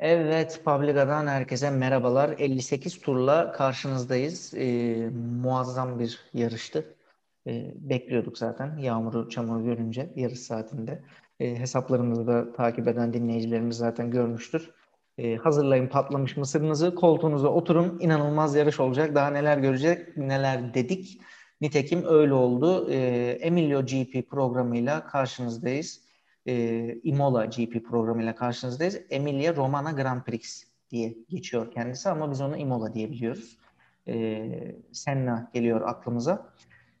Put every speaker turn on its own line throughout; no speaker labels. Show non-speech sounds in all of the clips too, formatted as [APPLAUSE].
Evet, Publica'dan herkese merhabalar. 58 turla karşınızdayız. Ee, muazzam bir yarıştı. Ee, bekliyorduk zaten yağmuru, çamuru görünce yarış saatinde. Ee, hesaplarımızı da takip eden dinleyicilerimiz zaten görmüştür. Ee, hazırlayın patlamış mısırınızı, koltuğunuza oturun. İnanılmaz yarış olacak. Daha neler görecek, neler dedik. Nitekim öyle oldu. Ee, Emilio GP programıyla karşınızdayız e, Imola GP programıyla karşınızdayız. Emilia Romana Grand Prix diye geçiyor kendisi ama biz onu Imola diye biliyoruz. E, Senna geliyor aklımıza.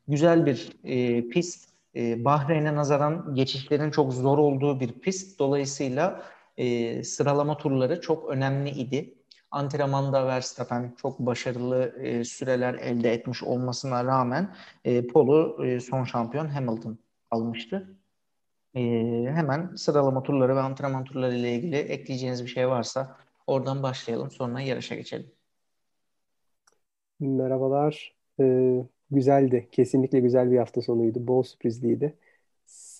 Güzel bir e, pist. E, Bahreyn'e nazaran geçişlerin çok zor olduğu bir pist. Dolayısıyla e, sıralama turları çok önemli idi. Antrenmanda Verstappen çok başarılı e, süreler elde etmiş olmasına rağmen e, polu e, son şampiyon Hamilton almıştı. Ee, hemen sıralama turları ve antrenman turları ile ilgili ekleyeceğiniz bir şey varsa oradan başlayalım. Sonra yarışa geçelim.
Merhabalar. Ee, güzeldi. Kesinlikle güzel bir hafta sonuydu. Bol sürprizliydi.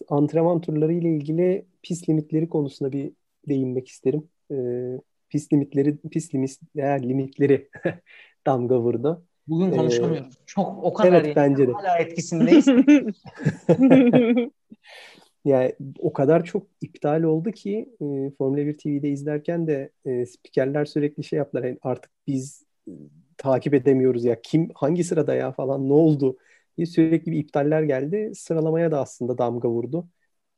Antrenman turları ile ilgili pist limitleri konusunda bir değinmek isterim. Ee, pist limitleri, pist limit, limitleri [LAUGHS] damga vurdu.
Bugün konuşamıyoruz. Ee, Çok o kadar
evet, bence de.
hala etkisindeyiz. [LAUGHS] [LAUGHS]
Yani o kadar çok iptal oldu ki e, Formula 1 TV'de izlerken de e, spikerler sürekli şey yaptılar. Yani artık biz e, takip edemiyoruz ya kim hangi sırada ya falan ne oldu diye sürekli bir iptaller geldi. Sıralamaya da aslında damga vurdu.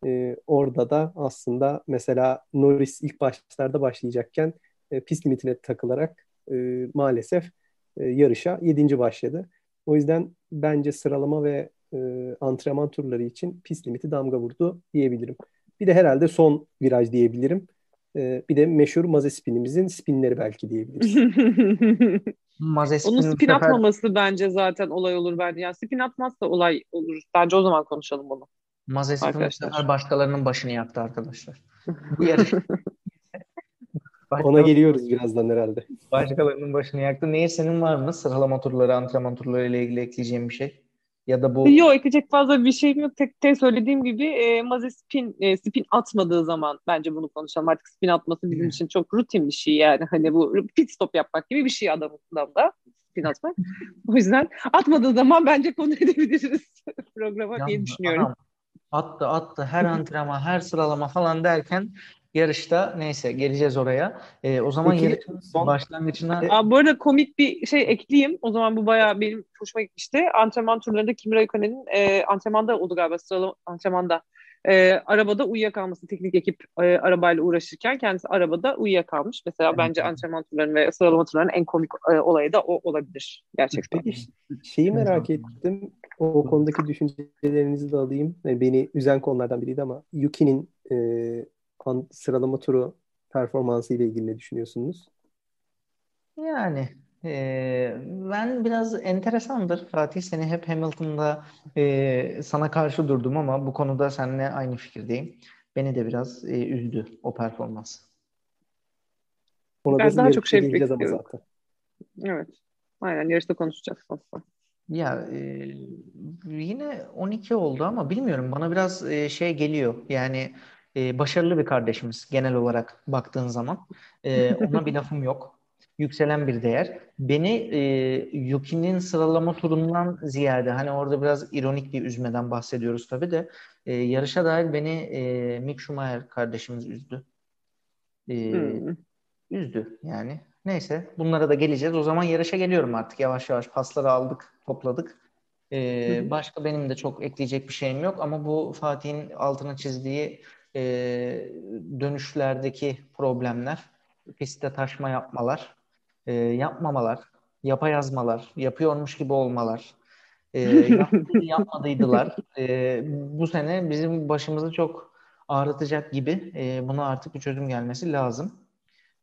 E, orada da aslında mesela Norris ilk başlarda başlayacakken e, pist limitine takılarak e, maalesef e, yarışa 7. başladı. O yüzden bence sıralama ve e, antrenman turları için pist limiti damga vurdu diyebilirim. Bir de herhalde son viraj diyebilirim. E, bir de meşhur Mazepin'imizin spinleri belki diyebiliriz. [LAUGHS]
Mazepin Onun spin sefer... atmaması bence zaten olay olur bence. Yani spin atmazsa olay olur. Bence o zaman konuşalım bunu.
Mazepin sefer başkalarının başını yaktı arkadaşlar. Bu yarış [LAUGHS]
Ona geliyoruz birazdan herhalde.
Başkalarının başını yaktı. Neye senin var mı? Sıralama turları, antrenman turları ile ilgili ekleyeceğim bir şey? Ya da bu...
Yok ekleyecek fazla bir şeyim yok. Tek tek söylediğim gibi e, Maze spin, e, spin atmadığı zaman bence bunu konuşalım. Artık spin atması bizim için çok rutin bir şey yani. Hani bu pit stop yapmak gibi bir şey adamın da spin atmak. [LAUGHS] o yüzden atmadığı zaman bence konu edebiliriz [LAUGHS] programa Yandı, diye düşünüyorum. Adam
attı attı her antrenman her sıralama falan derken yarışta neyse geleceğiz oraya. E, o zaman Peki, yarışın son başlangıcına...
Aa, bu arada komik bir şey ekleyeyim. O zaman bu bayağı benim hoşuma gitmişti. Antrenman turlarında Kim Raikkonen'in e, antrenmanda oldu galiba sıralama antrenmanda. E, arabada uyuyakalması teknik ekip e, arabayla uğraşırken kendisi arabada uyuyakalmış. Mesela bence antrenman turlarının ve sıralama turlarının en komik e, olayı da o olabilir gerçekten.
Peki şeyi merak ettim. O konudaki düşüncelerinizi de alayım. Yani beni üzen konulardan biriydi ama Yuki'nin e, sıralama turu performansı ile ilgili ne düşünüyorsunuz?
Yani e, ben biraz enteresandır. Fatih seni hep Hamilton'da e, sana karşı durdum ama bu konuda seninle aynı fikirdeyim. Beni de biraz e, üzdü o performans.
Ona ben daha çok şey bekliyorum. Evet. Aynen yarışta konuşacağız aslında.
Ya e, yine 12 oldu ama bilmiyorum bana biraz e, şey geliyor. Yani e, başarılı bir kardeşimiz genel olarak baktığın zaman. E, ona bir [LAUGHS] lafım yok. Yükselen bir değer. Beni e, Yuki'nin sıralama turundan ziyade hani orada biraz ironik bir üzmeden bahsediyoruz tabii de e, yarışa dair beni e, Mick Schumacher kardeşimiz üzdü. E, hmm. Üzdü yani. Neyse bunlara da geleceğiz. O zaman yarışa geliyorum artık. Yavaş yavaş pasları aldık, topladık. Ee, başka benim de çok ekleyecek bir şeyim yok ama bu Fatih'in altına çizdiği e, dönüşlerdeki problemler, pistte taşma yapmalar, e, yapmamalar, yapayazmalar, yapıyormuş gibi olmalar, e, [LAUGHS] yapmadıydılar. E, bu sene bizim başımızı çok ağrıtacak gibi. E, buna artık bir çözüm gelmesi lazım.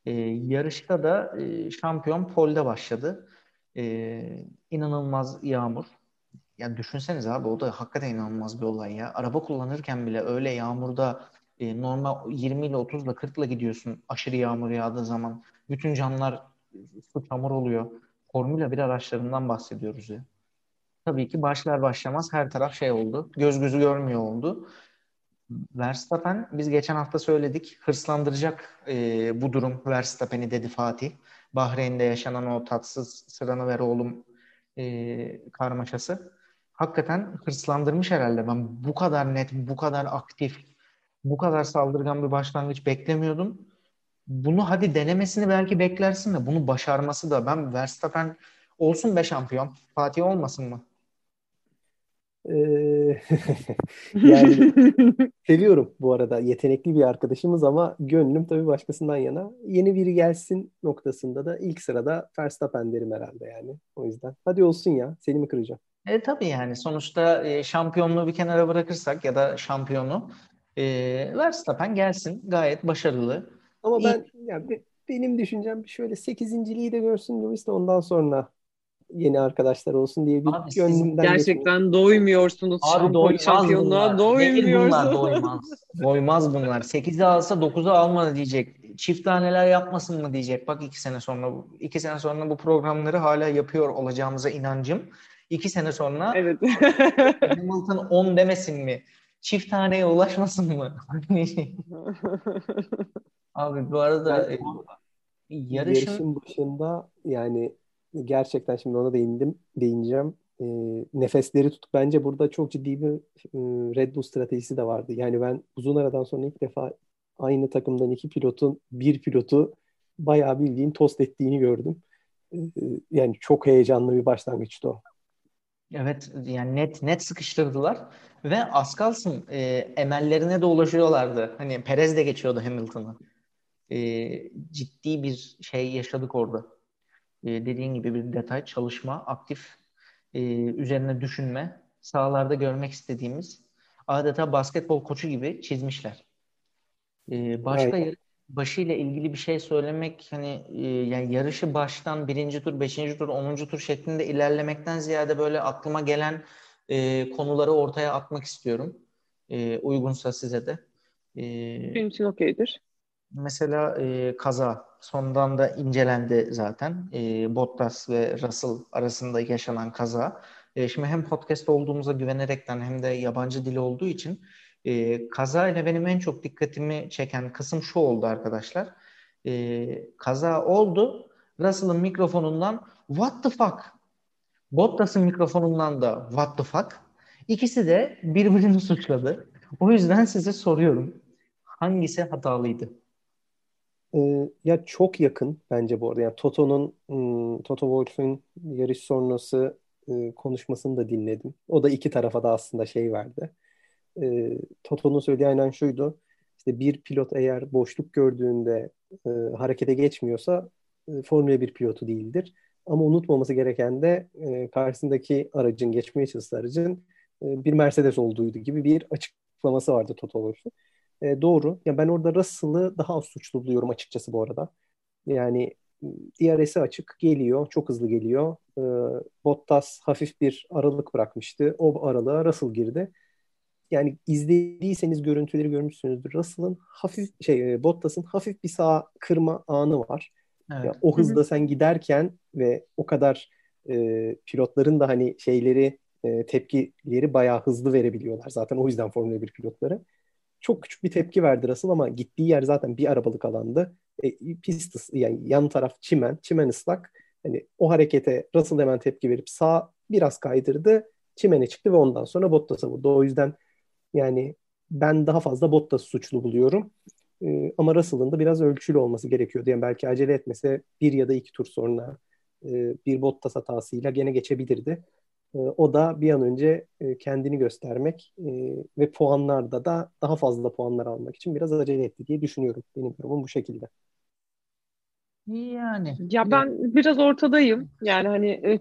E, yarışta da e, şampiyon polde başladı. E, inanılmaz yağmur. Yani düşünsenize abi o da hakikaten inanılmaz bir olay ya. Araba kullanırken bile öyle yağmurda e, normal 20 ile 30 ile 40 ile gidiyorsun aşırı yağmur yağdığı zaman. Bütün camlar su çamur oluyor. Formula 1 araçlarından bahsediyoruz ya. Tabii ki başlar başlamaz her taraf şey oldu. Göz gözü görmüyor oldu. Verstappen biz geçen hafta söyledik hırslandıracak e, bu durum Verstappen'i dedi Fatih. Bahreyn'de yaşanan o tatsız sıranı ver oğlum e, karmaşası. Hakikaten hırslandırmış herhalde. Ben bu kadar net, bu kadar aktif, bu kadar saldırgan bir başlangıç beklemiyordum. Bunu hadi denemesini belki beklersin de bunu başarması da ben Verstappen olsun be şampiyon. Fatih olmasın mı?
Ee, [LAUGHS] yani seviyorum bu arada yetenekli bir arkadaşımız ama gönlüm tabii başkasından yana. Yeni biri gelsin noktasında da ilk sırada Verstappen derim herhalde yani. O yüzden. Hadi olsun ya. Seni mi kıracağım?
E, tabii yani sonuçta e, şampiyonluğu bir kenara bırakırsak ya da şampiyonu e, Verstappen gelsin. Gayet başarılı.
Ama ben yani benim düşüncem şöyle 8.liği de görsün Lewis de ondan sonra yeni arkadaşlar olsun diye bir Abi gönlümden
Gerçekten geçmiyor. doymuyorsunuz. Abi doymaz şampiyonluğa bunlar. doymuyorsunuz.
bunlar doymaz. doymaz bunlar. 8'i alsa 9'u almadı diyecek. Çift taneler yapmasın mı diyecek. Bak iki sene sonra iki sene sonra bu programları hala yapıyor olacağımıza inancım. İki sene sonra
evet.
Hamilton 10 demesin mi? Çift taneye ulaşmasın mı? [LAUGHS] [LAUGHS] Abi bu arada
yani, yarışın... yarışın başında yani gerçekten şimdi ona değindim, değineceğim. E, nefesleri tutup bence burada çok ciddi bir e, Red Bull stratejisi de vardı. Yani ben uzun aradan sonra ilk defa aynı takımdan iki pilotun bir pilotu bayağı bildiğin tost ettiğini gördüm. E, yani çok heyecanlı bir başlangıçtı o.
Evet yani net net sıkıştırdılar ve az kalsın e, emellerine de ulaşıyorlardı. Hani Perez de geçiyordu Hamilton'ı. E, ciddi bir şey yaşadık orada e, dediğin gibi bir detay, çalışma, aktif e, üzerine düşünme, sahalarda görmek istediğimiz adeta basketbol koçu gibi çizmişler. E, başka evet. Başıyla ilgili bir şey söylemek hani e, yani yarışı baştan birinci tur, beşinci tur, onuncu tur şeklinde ilerlemekten ziyade böyle aklıma gelen e, konuları ortaya atmak istiyorum. E, uygunsa size de.
E, Benim için okeydir.
Mesela e, kaza sondan da incelendi zaten. E, Bottas ve Russell arasında yaşanan kaza. E, şimdi hem podcast olduğumuza güvenerekten hem de yabancı dili olduğu için e, kaza ile benim en çok dikkatimi çeken kısım şu oldu arkadaşlar. E, kaza oldu. Russell'ın mikrofonundan what the fuck? Bottas'ın mikrofonundan da what the fuck? İkisi de birbirini [LAUGHS] suçladı. O yüzden size soruyorum. Hangisi hatalıydı?
Ee, ya çok yakın bence bu arada. Yani Toto'nun hmm, Toto Wolff'ün yarış sonrası e, konuşmasını da dinledim. O da iki tarafa da aslında şey verdi. E, Toto'nun söylediği aynen şuydu. İşte bir pilot eğer boşluk gördüğünde e, harekete geçmiyorsa e, Formula 1 pilotu değildir. Ama unutmaması gereken de e, karşısındaki aracın geçmeye çalıştığı aracın e, bir Mercedes olduğuydu gibi bir açıklaması vardı Toto Wolff'un. E, doğru. Ya ben orada Russell'ı daha az suçlu buluyorum açıkçası bu arada. Yani DRS'i açık geliyor. Çok hızlı geliyor. E, Bottas hafif bir aralık bırakmıştı. O aralığa Russell girdi. Yani izlediyseniz görüntüleri görmüşsünüzdür. Russell'ın hafif şey e, Bottas'ın hafif bir sağ kırma anı var. Evet. Ya, o hızda sen giderken ve o kadar e, pilotların da hani şeyleri e, tepkileri bayağı hızlı verebiliyorlar. Zaten o yüzden Formula 1 pilotları çok küçük bir tepki verdi Russell ama gittiği yer zaten bir arabalık alandı. E, pist yani yan taraf çimen, çimen ıslak. Hani o harekete Russell hemen tepki verip sağ biraz kaydırdı. Çimene çıktı ve ondan sonra Bottas'a vurdu. O yüzden yani ben daha fazla Bottas suçlu buluyorum. E, ama Russell'ın da biraz ölçülü olması gerekiyordu. Yani belki acele etmese bir ya da iki tur sonra e, bir Bottas hatasıyla gene geçebilirdi. Ee, o da bir an önce e, kendini göstermek e, ve puanlarda da daha fazla puanlar almak için biraz acele etti diye düşünüyorum. Benim yorumum bu şekilde.
Yani.
Ya ben biraz ortadayım. Yani hani e,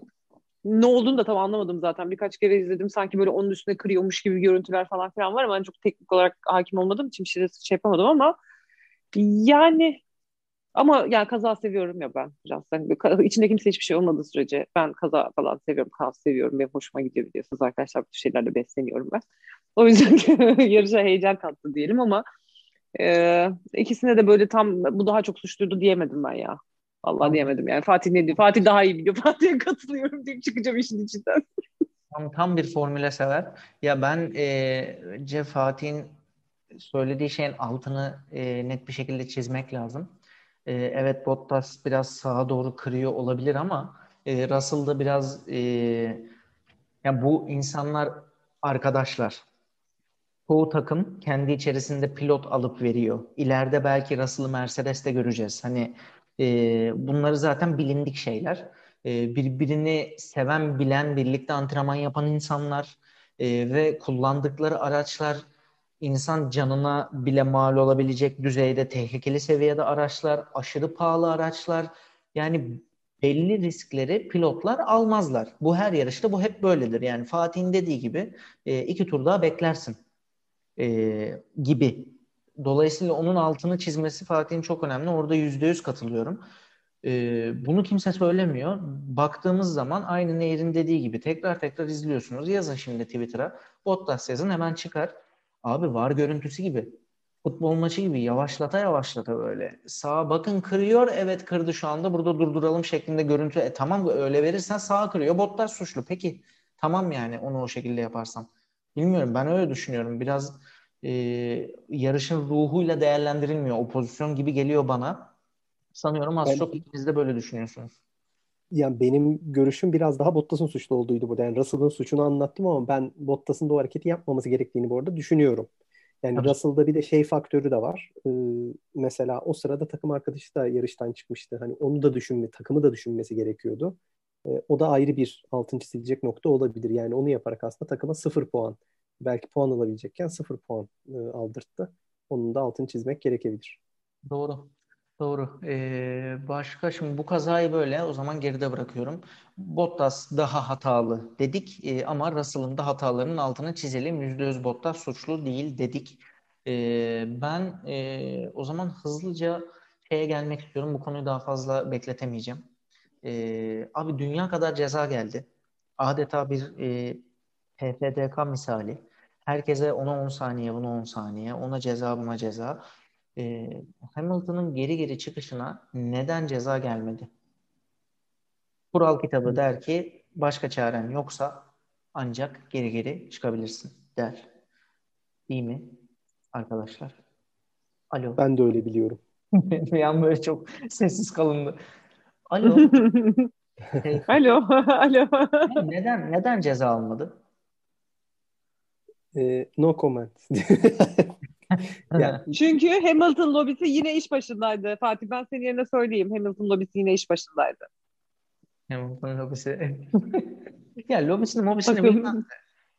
ne olduğunu da tam anlamadım zaten. Birkaç kere izledim. Sanki böyle onun üstüne kırıyormuş gibi görüntüler falan filan var ama ben çok teknik olarak hakim olmadığım için bir şey, şey yapamadım ama yani ama yani kaza seviyorum ya ben biraz. Yani içinde kimse hiçbir şey olmadığı sürece ben kaza falan seviyorum. Kaos seviyorum. Benim hoşuma gidiyor biliyorsunuz arkadaşlar. Bu şeylerle besleniyorum ben. O yüzden [LAUGHS] yarışa heyecan kattı diyelim ama e, ikisine de böyle tam bu daha çok suçluydu diyemedim ben ya. Vallahi diyemedim yani. Fatih ne diyor? Fatih daha iyi biliyor. [LAUGHS] Fatih'e katılıyorum deyip çıkacağım işin içinden.
Tam, tam bir formüle sever. Ya ben e, Fatih'in söylediği şeyin altını e, net bir şekilde çizmek lazım. E, evet Bottas biraz sağa doğru kırıyor olabilir ama e, Russell da biraz e, yani bu insanlar arkadaşlar. Çoğu takım kendi içerisinde pilot alıp veriyor. İleride belki Russell'ı Mercedes'te göreceğiz. Hani e, bunları zaten bilindik şeyler. E, birbirini seven, bilen, birlikte antrenman yapan insanlar e, ve kullandıkları araçlar insan canına bile mal olabilecek düzeyde tehlikeli seviyede araçlar, aşırı pahalı araçlar. Yani belli riskleri pilotlar almazlar. Bu her yarışta bu hep böyledir. Yani Fatih'in dediği gibi e, iki tur daha beklersin e, gibi. Dolayısıyla onun altını çizmesi Fatih'in çok önemli. Orada yüzde yüz katılıyorum. E, bunu kimse söylemiyor. Baktığımız zaman aynı Nehir'in dediği gibi tekrar tekrar izliyorsunuz. Yazın şimdi Twitter'a. Bottas yazın hemen çıkar. Abi var görüntüsü gibi. Futbol maçı gibi yavaşlata yavaşlata böyle. Sağa bakın kırıyor. Evet kırdı şu anda. Burada durduralım şeklinde görüntü. E, tamam öyle verirsen sağa kırıyor. Bottas suçlu. Peki tamam yani onu o şekilde yaparsan. Bilmiyorum ben öyle düşünüyorum. Biraz e, yarışın ruhuyla değerlendirilmiyor. O pozisyon gibi geliyor bana. Sanıyorum az ben, çok ikiniz de böyle düşünüyorsunuz.
Yani benim görüşüm biraz daha Bottas'ın suçlu olduğuydu burada. Yani Russell'ın suçunu anlattım ama ben Bottas'ın da o hareketi yapmaması gerektiğini bu arada düşünüyorum. Yani Tabii. Russell'da bir de şey faktörü de var. Ee, mesela o sırada takım arkadaşı da yarıştan çıkmıştı. Hani onu da düşünme, takımı da düşünmesi gerekiyordu. Ee, o da ayrı bir altın çizilecek nokta olabilir. Yani onu yaparak aslında takıma sıfır puan belki puan alabilecekken sıfır puan e, aldırttı. Onun da altını çizmek gerekebilir.
Doğru. Doğru. Ee, başka şimdi bu kazayı böyle o zaman geride bırakıyorum. Bottas daha hatalı dedik ee, ama Russell'ın da hatalarının altını çizelim. %100 Bottas suçlu değil dedik. Ee, ben e, o zaman hızlıca şeye gelmek istiyorum. Bu konuyu daha fazla bekletemeyeceğim. Ee, abi dünya kadar ceza geldi. Adeta bir e, PFDK misali. Herkese ona 10 saniye, buna 10 saniye, ona ceza, buna ceza. Ee, Hamilton'ın geri geri çıkışına neden ceza gelmedi? Kural kitabı der ki başka çaren yoksa ancak geri geri çıkabilirsin der. İyi mi arkadaşlar? Alo.
Ben de öyle biliyorum. [LAUGHS]
an böyle çok sessiz kalındı. [LAUGHS] Alo. [LAUGHS]
Alo. Alo.
neden neden ceza almadı?
E, no comment. [LAUGHS] [LAUGHS]
yani. Çünkü Hamilton lobisi yine iş başındaydı. Fatih ben senin yerine söyleyeyim. Hamilton lobisi yine iş başındaydı.
Hamilton lobisi. [LAUGHS] ya lobisini mobisini bilmem.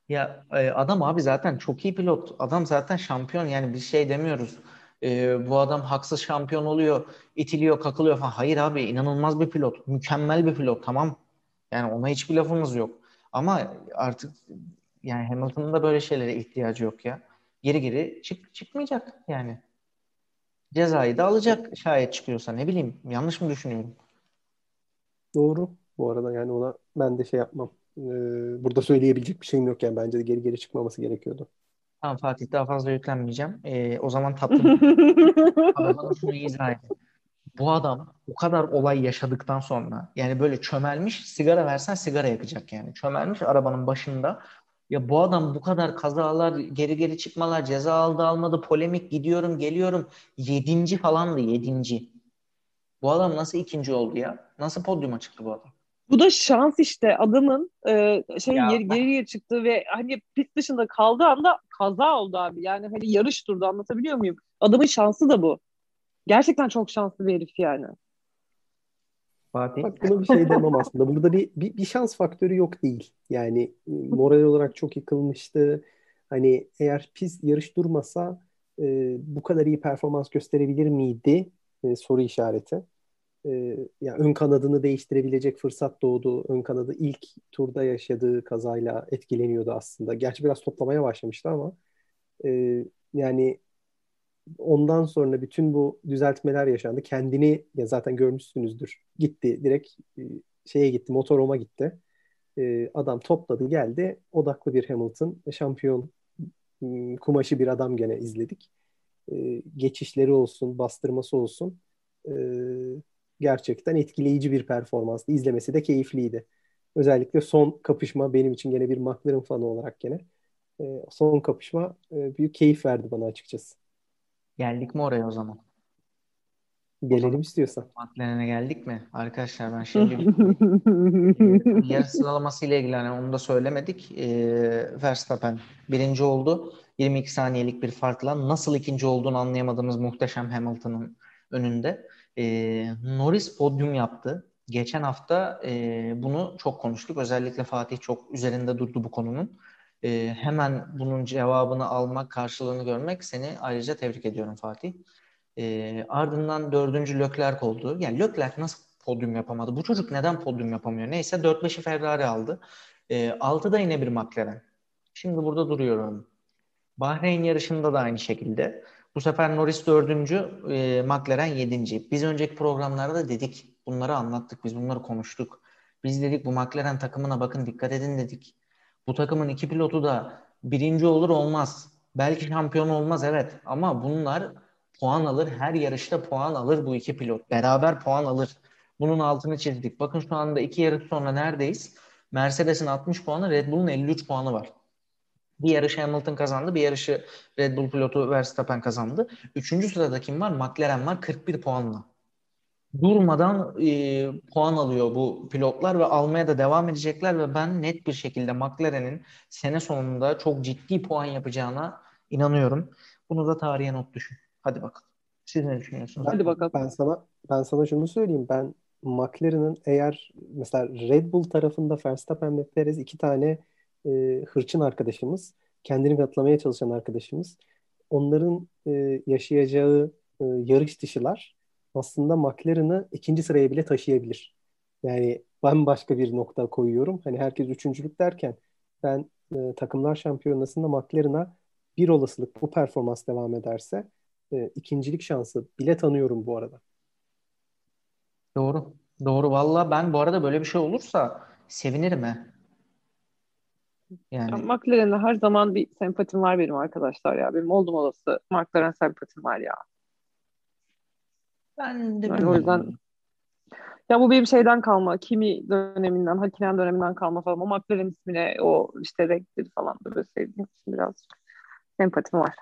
Ya e, adam abi zaten çok iyi pilot. Adam zaten şampiyon yani bir şey demiyoruz. E, bu adam haksız şampiyon oluyor, itiliyor, kakılıyor falan. Hayır abi inanılmaz bir pilot. Mükemmel bir pilot tamam. Yani ona hiçbir lafımız yok. Ama artık yani Hamilton'ın da böyle şeylere ihtiyacı yok ya. Geri geri çık çıkmayacak yani. Cezayı da alacak şayet çıkıyorsa ne bileyim. Yanlış mı düşünüyorum?
Doğru. Bu arada yani ona ben de şey yapmam. Ee, burada söyleyebilecek bir şeyim yok yani. Bence de geri geri çıkmaması gerekiyordu.
Tamam Fatih daha fazla yüklenmeyeceğim. Ee, o zaman [LAUGHS] tatlı. Bana şunu izah edin. Bu adam o kadar olay yaşadıktan sonra yani böyle çömelmiş sigara versen sigara yakacak yani. Çömelmiş arabanın başında ya bu adam bu kadar kazalar, geri geri çıkmalar, ceza aldı almadı, polemik gidiyorum geliyorum. Yedinci falandı yedinci. Bu adam nasıl ikinci oldu ya? Nasıl podyuma çıktı bu adam?
Bu da şans işte adamın e, şey ya, geri, geriye çıktı ve hani pit dışında kaldığı anda kaza oldu abi. Yani hani yarış durdu anlatabiliyor muyum? Adamın şansı da bu. Gerçekten çok şanslı bir herif yani.
Fatih. Bak buna bir şey demem aslında. Burada bir, bir, bir şans faktörü yok değil. Yani e, moral olarak çok yıkılmıştı. Hani eğer pis yarış durmasa e, bu kadar iyi performans gösterebilir miydi? E, soru işareti. E, yani ön kanadını değiştirebilecek fırsat doğdu. Ön kanadı ilk turda yaşadığı kazayla etkileniyordu aslında. Gerçi biraz toplamaya başlamıştı ama e, yani ondan sonra bütün bu düzeltmeler yaşandı. Kendini ya zaten görmüşsünüzdür. Gitti direkt e, şeye gitti motoroma gitti. E, adam topladı geldi. Odaklı bir Hamilton. Şampiyon ıı, kumaşı bir adam gene izledik. E, geçişleri olsun, bastırması olsun. Gerçekten etkileyici bir performanstı. İzlemesi de keyifliydi. Özellikle son kapışma benim için gene bir McLaren fanı olarak gene son kapışma büyük keyif verdi bana açıkçası.
Geldik mi oraya o zaman?
Gelelim istiyorsan.
McLaren'e geldik mi? Arkadaşlar ben şimdi [LAUGHS] yarış sıralaması ile ilgili hani onu da söylemedik. E, Verstappen birinci oldu. 22 saniyelik bir farkla nasıl ikinci olduğunu anlayamadığımız muhteşem Hamilton'ın önünde. E, Norris podyum yaptı. Geçen hafta e, bunu çok konuştuk. Özellikle Fatih çok üzerinde durdu bu konunun. E, hemen bunun cevabını almak, karşılığını görmek seni ayrıca tebrik ediyorum Fatih. E, ardından dördüncü Leclerc oldu. Yani Leclerc nasıl podyum yapamadı? Bu çocuk neden podyum yapamıyor? Neyse 4-5'i Ferrari aldı. E, 6'da yine bir McLaren. Şimdi burada duruyorum. Bahreyn yarışında da aynı şekilde. Bu sefer Norris dördüncü, e, McLaren yedinci. Biz önceki programlarda dedik. Bunları anlattık. Biz bunları konuştuk. Biz dedik bu McLaren takımına bakın dikkat edin dedik. Bu takımın iki pilotu da birinci olur olmaz. Belki şampiyon olmaz evet. Ama bunlar puan alır. Her yarışta puan alır bu iki pilot. Beraber puan alır. Bunun altını çizdik. Bakın şu anda iki yarış sonra neredeyiz? Mercedes'in 60 puanı, Red Bull'un 53 puanı var. Bir yarışı Hamilton kazandı. Bir yarışı Red Bull pilotu Verstappen kazandı. Üçüncü sırada kim var? McLaren var 41 puanla. Durmadan e, puan alıyor bu pilotlar ve almaya da devam edecekler ve ben net bir şekilde McLaren'in sene sonunda çok ciddi puan yapacağına inanıyorum. Bunu da tarihe not düşün. Hadi bakalım. Siz ne düşünüyorsunuz?
Hadi bakalım.
Ben sana ben sana şunu söyleyeyim. Ben McLaren'ın eğer mesela Red Bull tarafında Verstappen ve Perez iki tane e, hırçın arkadaşımız, kendini katlamaya çalışan arkadaşımız. Onların e, yaşayacağı e, yarış dışılar aslında McLaren'ı ikinci sıraya bile taşıyabilir. Yani ben başka bir nokta koyuyorum. Hani herkes üçüncülük derken ben e, takımlar şampiyonasında McLaren'a bir olasılık bu performans devam ederse e, ikincilik şansı bile tanıyorum bu arada.
Doğru. Doğru. Valla ben bu arada böyle bir şey olursa sevinirim he.
Yani McLaren'e her zaman bir sempatim var benim arkadaşlar ya. Benim oldum olası McLaren sempatim var ya.
Ben de
yani o yüzden ya bu benim şeyden kalma. Kimi döneminden, Hakinen döneminden kalma falan. O McLaren ismine o işte renkleri falan böyle sevdiğim için biraz sempatim var.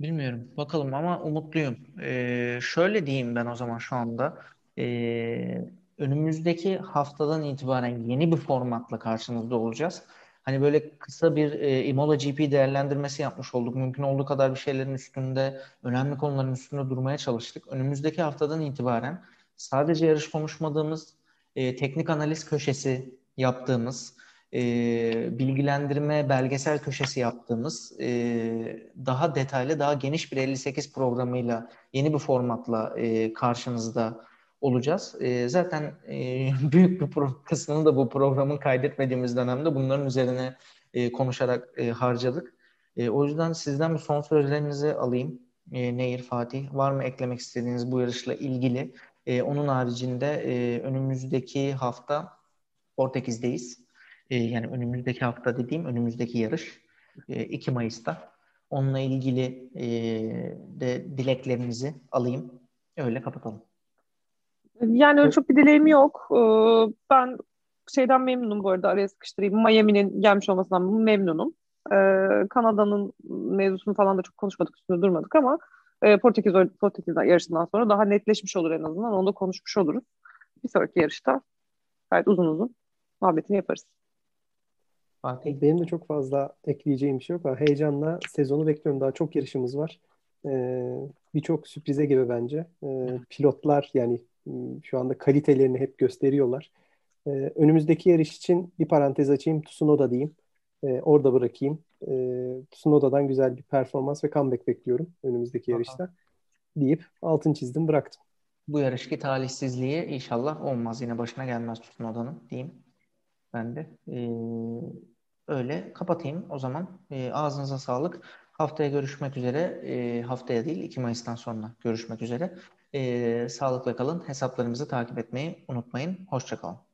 Bilmiyorum. Bakalım ama umutluyum. Ee, şöyle diyeyim ben o zaman şu anda. Ee, önümüzdeki haftadan itibaren yeni bir formatla karşınızda olacağız. Hani böyle kısa bir e, Imola GP değerlendirmesi yapmış olduk. Mümkün olduğu kadar bir şeylerin üstünde, önemli konuların üstünde durmaya çalıştık. Önümüzdeki haftadan itibaren sadece yarış konuşmadığımız, e, teknik analiz köşesi yaptığımız, e, bilgilendirme belgesel köşesi yaptığımız e, daha detaylı, daha geniş bir 58 programıyla, yeni bir formatla e, karşınızda olacağız. E, zaten e, [LAUGHS] büyük bir kısmını da bu programın kaydetmediğimiz dönemde bunların üzerine e, konuşarak e, harcadık. O yüzden sizden bir son sözlerinizi alayım. E, Nehir, Fatih var mı eklemek istediğiniz bu yarışla ilgili? Onun haricinde önümüzdeki hafta Portekiz'deyiz. E, yani önümüzdeki hafta dediğim önümüzdeki yarış e, 2 Mayıs'ta. Onunla ilgili de dileklerinizi alayım. Öyle kapatalım.
Yani öyle çok bir dileğim yok. Ee, ben şeyden memnunum bu arada araya sıkıştırayım. Miami'nin gelmiş olmasından memnunum. Ee, Kanada'nın mevzusunu falan da çok konuşmadık, üstünde durmadık ama e, Portekiz, Portekiz yarışından sonra daha netleşmiş olur en azından. Onu da konuşmuş oluruz. Bir sonraki yarışta gayet uzun uzun muhabbetini yaparız.
Fatih. Benim de çok fazla ekleyeceğim bir şey yok. Heyecanla sezonu bekliyorum. Daha çok yarışımız var. Ee, Birçok sürprize gibi bence. Ee, pilotlar yani şu anda kalitelerini hep gösteriyorlar. Ee, önümüzdeki yarış için bir parantez açayım. Tsunoda diyeyim. Ee, orada bırakayım. Ee, Tsunoda'dan güzel bir performans ve comeback bekliyorum önümüzdeki yarışta. Aha. Deyip altın çizdim bıraktım.
Bu yarışki talihsizliği inşallah olmaz. Yine başına gelmez Tsunoda'nın diyeyim. Ben de. Ee, öyle kapatayım o zaman. Ee, ağzınıza sağlık. Haftaya görüşmek üzere. E, haftaya değil 2 Mayıs'tan sonra görüşmek üzere. E, sağlıkla kalın. Hesaplarımızı takip etmeyi unutmayın. Hoşçakalın.